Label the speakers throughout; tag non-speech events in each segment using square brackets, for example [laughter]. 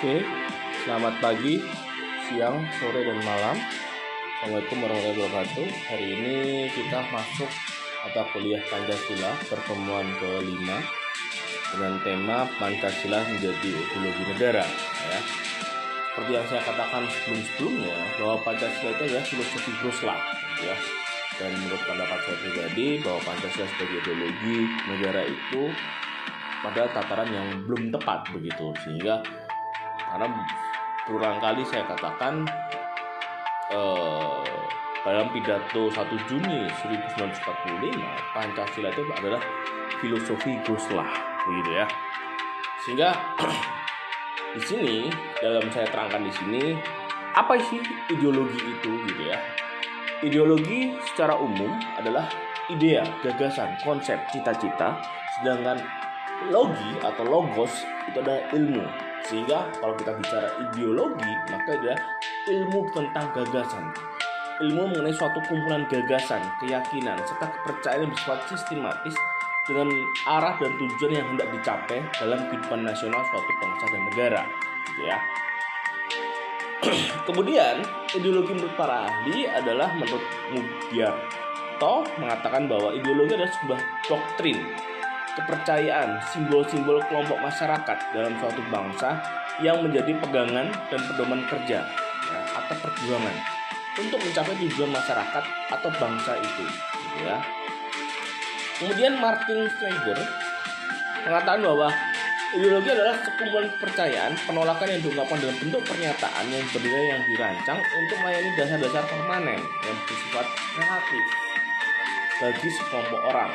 Speaker 1: Oke, selamat pagi, siang, sore, dan malam. Assalamualaikum warahmatullahi wabarakatuh. Hari ini kita masuk mata kuliah Pancasila pertemuan kelima dengan tema Pancasila menjadi ideologi negara. Ya. Seperti yang saya katakan sebelum-sebelumnya bahwa Pancasila itu adalah filosofi Groslah, ya. Dan menurut pendapat saya pribadi bahwa Pancasila sebagai ideologi negara itu pada tataran yang belum tepat begitu sehingga karena berulang kali saya katakan eh, dalam pidato 1 Juni 1945 Pancasila itu adalah filosofi Guslah begitu ya. Sehingga [clears throat] di sini dalam saya terangkan di sini apa sih ideologi itu gitu ya? Ideologi secara umum adalah idea gagasan konsep cita-cita sedangkan logi atau logos itu adalah ilmu sehingga kalau kita bicara ideologi maka dia ilmu tentang gagasan. Ilmu mengenai suatu kumpulan gagasan keyakinan serta kepercayaan yang bersifat sistematis dengan arah dan tujuan yang hendak dicapai dalam kehidupan nasional suatu bangsa dan negara gitu ya. [clears throat] Kemudian ideologi menurut para ahli adalah menurut Mugyarto mengatakan bahwa ideologi adalah sebuah doktrin kepercayaan, simbol-simbol kelompok masyarakat dalam suatu bangsa yang menjadi pegangan dan pedoman kerja ya, atau perjuangan untuk mencapai tujuan masyarakat atau bangsa itu. Gitu ya. Kemudian Martin Schneider mengatakan bahwa ideologi adalah sekumpulan kepercayaan, penolakan yang diungkapkan dalam bentuk pernyataan yang bernilai yang dirancang untuk melayani dasar-dasar permanen yang bersifat relatif bagi sekelompok orang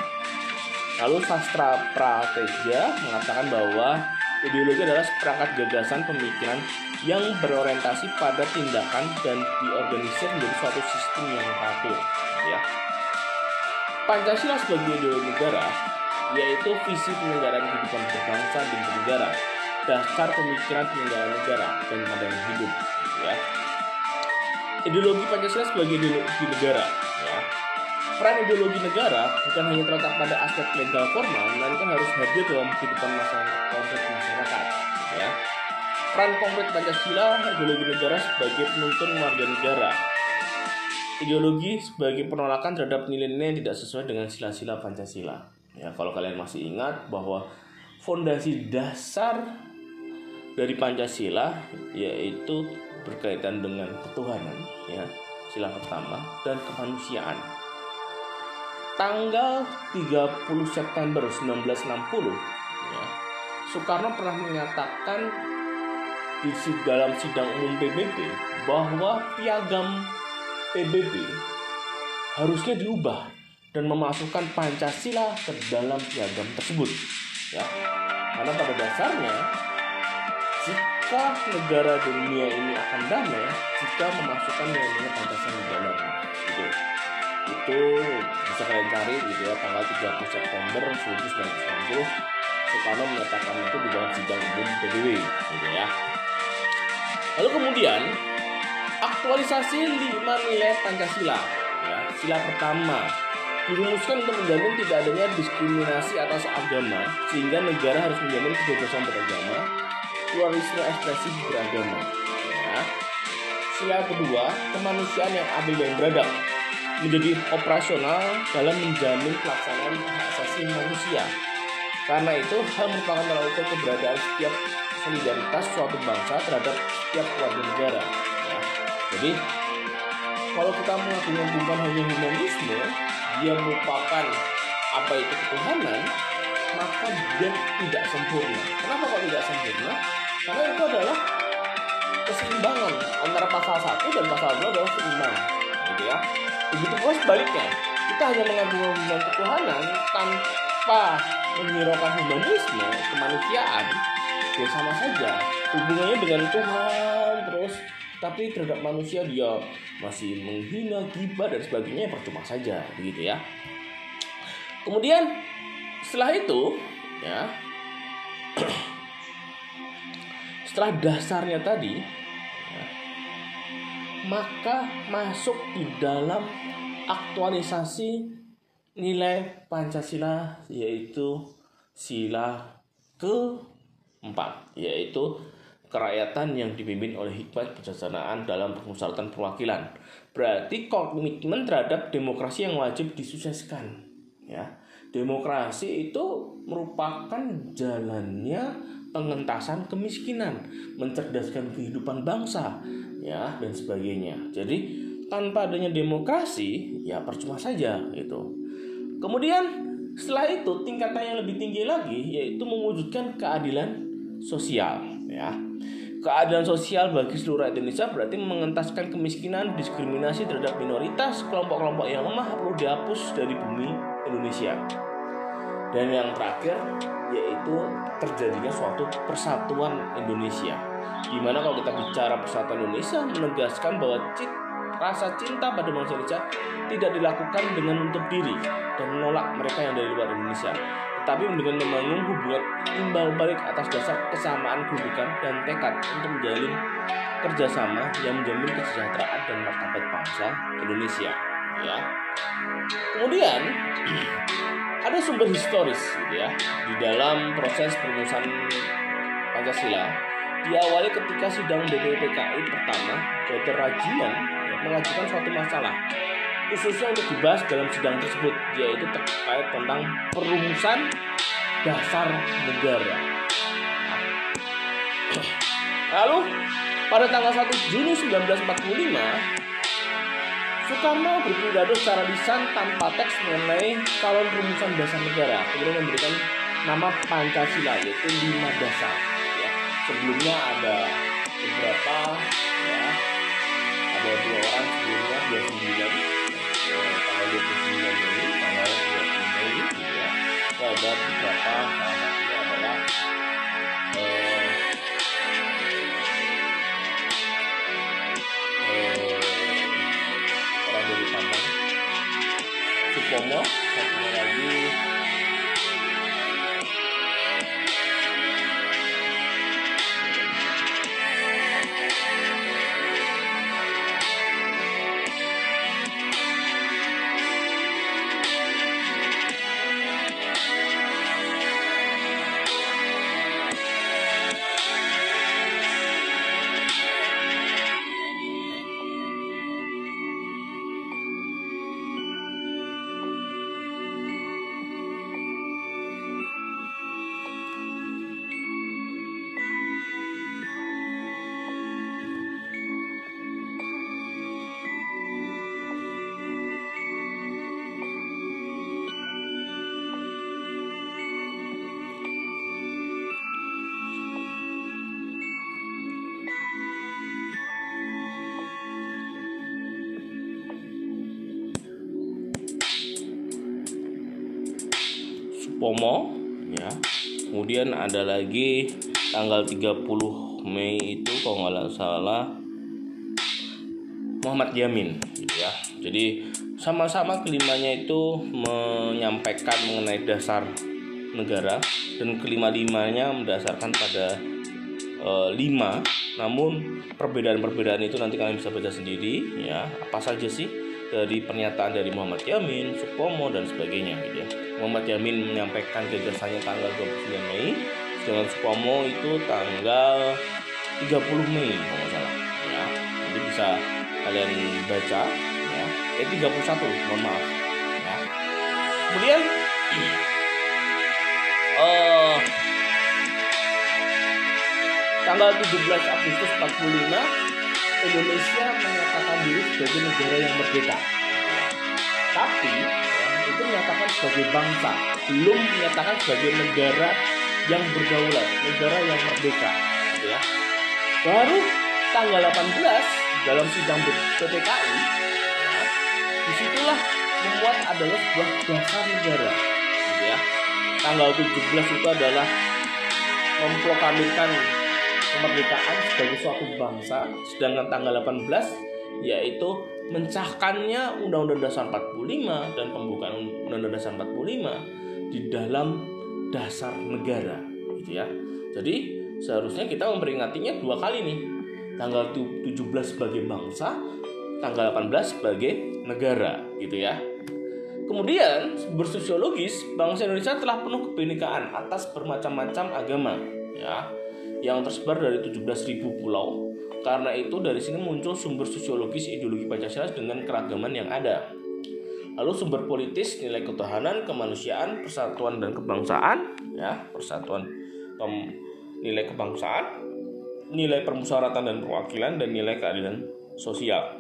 Speaker 1: Lalu sastra prateja mengatakan bahwa ideologi adalah seperangkat gagasan pemikiran yang berorientasi pada tindakan dan diorganisir menjadi suatu sistem yang teratur. Ya. Pancasila sebagai ideologi negara yaitu visi penyelenggaraan kehidupan berbangsa dan bernegara, dasar pemikiran penyelenggaraan negara dan pandangan hidup. Ya. Ideologi Pancasila sebagai ideologi negara ya, peran ideologi negara bukan hanya terletak pada aspek legal formal, melainkan harus hadir dalam kehidupan masyarakat masyarakat. Ya. Peran konkret Pancasila, ideologi negara sebagai penuntun warga negara. Ideologi sebagai penolakan terhadap nilai-nilai yang tidak sesuai dengan sila-sila Pancasila. Ya, kalau kalian masih ingat bahwa fondasi dasar dari Pancasila yaitu berkaitan dengan ketuhanan, ya, sila pertama dan kemanusiaan tanggal 30 September 1960 ya, Soekarno pernah menyatakan di dalam sidang umum PBB bahwa piagam PBB harusnya diubah dan memasukkan Pancasila ke dalam piagam tersebut ya. Karena pada dasarnya jika negara dunia ini akan damai jika memasukkan nilai-nilai Pancasila di dalamnya gitu itu bisa kalian cari gitu ya tanggal 30 September 1960 Soekarno menyatakan itu di dalam sidang umum PBB gitu ya. Lalu kemudian aktualisasi lima nilai Pancasila ya. Sila pertama dirumuskan untuk menjamin tidak adanya diskriminasi atas agama sehingga negara harus menjamin kebebasan beragama pluralisme ekspresi beragama ya. sila kedua kemanusiaan yang adil dan beradab menjadi operasional dalam menjamin pelaksanaan hak asasi manusia. Karena itu, hal merupakan tolak keberadaan setiap solidaritas suatu bangsa terhadap setiap warga negara. Ya. Jadi, kalau kita mengagung-agungkan hanya humanisme, dia merupakan apa itu ketuhanan, maka dia tidak sempurna. Kenapa kok tidak sempurna? Karena itu adalah keseimbangan antara pasal 1 dan pasal 2 adalah seimbang. Gitu ya. Begitu pula sebaliknya, kita hanya mengagungkan ketuhanan tanpa menghiraukan humanisme, kemanusiaan, ya sama saja. Hubungannya dengan Tuhan terus, tapi terhadap manusia dia masih menghina, gibah dan sebagainya percuma saja, begitu ya. Kemudian setelah itu, ya, [clears throat] setelah dasarnya tadi, maka masuk di dalam aktualisasi nilai Pancasila yaitu sila keempat yaitu kerakyatan yang dipimpin oleh hikmat kebijaksanaan dalam permusyawaratan perwakilan. Berarti komitmen terhadap demokrasi yang wajib disukseskan. Ya, demokrasi itu merupakan jalannya pengentasan kemiskinan, mencerdaskan kehidupan bangsa, ya dan sebagainya. Jadi tanpa adanya demokrasi, ya percuma saja itu. Kemudian setelah itu tingkatan yang lebih tinggi lagi yaitu mewujudkan keadilan sosial, ya keadilan sosial bagi seluruh Indonesia berarti mengentaskan kemiskinan, diskriminasi terhadap minoritas, kelompok-kelompok yang lemah perlu dihapus dari bumi Indonesia. Dan yang terakhir yaitu terjadinya suatu persatuan Indonesia. Di mana kalau kita bicara persatuan Indonesia menegaskan bahwa cit, rasa cinta pada bangsa Indonesia tidak dilakukan dengan menutup diri dan menolak mereka yang dari luar Indonesia tapi dengan membangun hubungan imbal balik atas dasar kesamaan kedudukan dan tekad untuk menjalin kerjasama yang menjamin kesejahteraan dan martabat bangsa Indonesia. Ya. Kemudian [clears throat] ada sumber historis gitu ya di dalam proses perumusan Pancasila diawali ketika sidang BPPKI pertama Dr. Rajiman mengajukan suatu masalah khususnya untuk dibahas dalam sidang tersebut yaitu terkait tentang perumusan dasar negara. Lalu pada tanggal 1 Juni 1945 Soekarno berpidato secara lisan tanpa teks mengenai calon rumusan dasar negara. Kemudian memberikan nama Pancasila yaitu lima dasar. Ya. sebelumnya ada beberapa ya. Ada dua orang sebelumnya dua sembilan. Tanggal Supomo satunya Pomo ya. Kemudian ada lagi tanggal 30 Mei itu kalau nggak salah Muhammad Yamin gitu ya. Jadi sama-sama kelimanya itu menyampaikan mengenai dasar negara dan kelima-limanya mendasarkan pada e, lima. Namun perbedaan-perbedaan itu nanti kalian bisa baca sendiri ya. Apa saja sih dari pernyataan dari Muhammad Yamin, Supomo dan sebagainya gitu ya. Muhammad Yamin menyampaikan gagasannya tanggal 29 Mei, sedangkan Supomo itu tanggal 30 Mei kalau nggak salah. Ya, jadi bisa kalian baca ya. Eh 31, mohon maaf. Ya. Kemudian uh, [clears throat] tanggal 17 Agustus 45 Indonesia menyatakan diri sebagai negara yang merdeka. Tapi menyatakan sebagai bangsa, belum menyatakan sebagai negara yang berdaulat, negara yang merdeka. Gitu ya. Baru tanggal 18 dalam sidang PPKI, ya, di situlah membuat adalah sebuah dasar negara. Gitu ya. Tanggal 17 itu adalah memproklamirkan kemerdekaan sebagai suatu bangsa sedangkan tanggal 18 yaitu mencahkannya Undang-Undang Dasar 45 dan pembukaan Undang-Undang Dasar 45 di dalam dasar negara gitu ya. Jadi seharusnya kita memperingatinya dua kali nih. Tanggal 17 sebagai bangsa, tanggal 18 sebagai negara gitu ya. Kemudian bersosiologis bangsa Indonesia telah penuh kebinekaan atas bermacam-macam agama ya yang tersebar dari 17.000 pulau. Karena itu dari sini muncul sumber sosiologis ideologi Pancasila dengan keragaman yang ada. Lalu sumber politis, nilai ketuhanan, kemanusiaan, persatuan dan kebangsaan, ya, persatuan pem, nilai kebangsaan, nilai permusyawaratan dan perwakilan dan nilai keadilan sosial.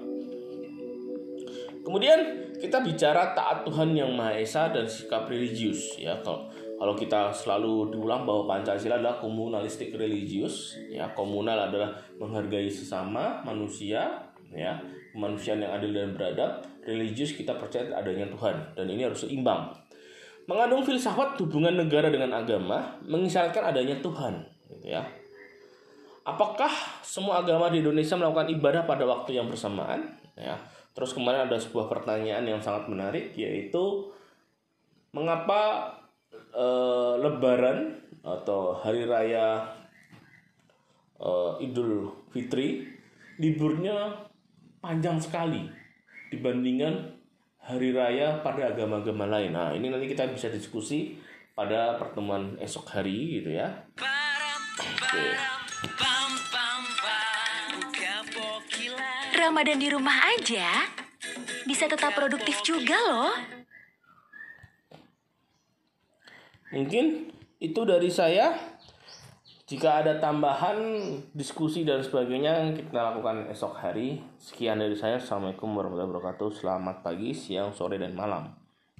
Speaker 1: Kemudian kita bicara taat Tuhan yang Maha Esa dan sikap religius ya kalau kalau kita selalu diulang bahwa Pancasila adalah komunalistik religius ya komunal adalah menghargai sesama manusia ya kemanusiaan yang adil dan beradab religius kita percaya adanya Tuhan dan ini harus seimbang. Mengandung filsafat hubungan negara dengan agama mengisyaratkan adanya Tuhan gitu ya. Apakah semua agama di Indonesia melakukan ibadah pada waktu yang bersamaan? Ya Terus kemarin ada sebuah pertanyaan yang sangat menarik yaitu mengapa e, Lebaran atau hari raya e, Idul Fitri liburnya panjang sekali dibandingkan hari raya pada agama-agama lain. Nah, ini nanti kita bisa diskusi pada pertemuan esok hari gitu ya. Oke.
Speaker 2: Ramadan di rumah aja bisa tetap produktif juga loh.
Speaker 1: Mungkin itu dari saya. Jika ada tambahan diskusi dan sebagainya kita lakukan esok hari. Sekian dari saya. Assalamualaikum warahmatullahi wabarakatuh. Selamat pagi, siang, sore, dan malam.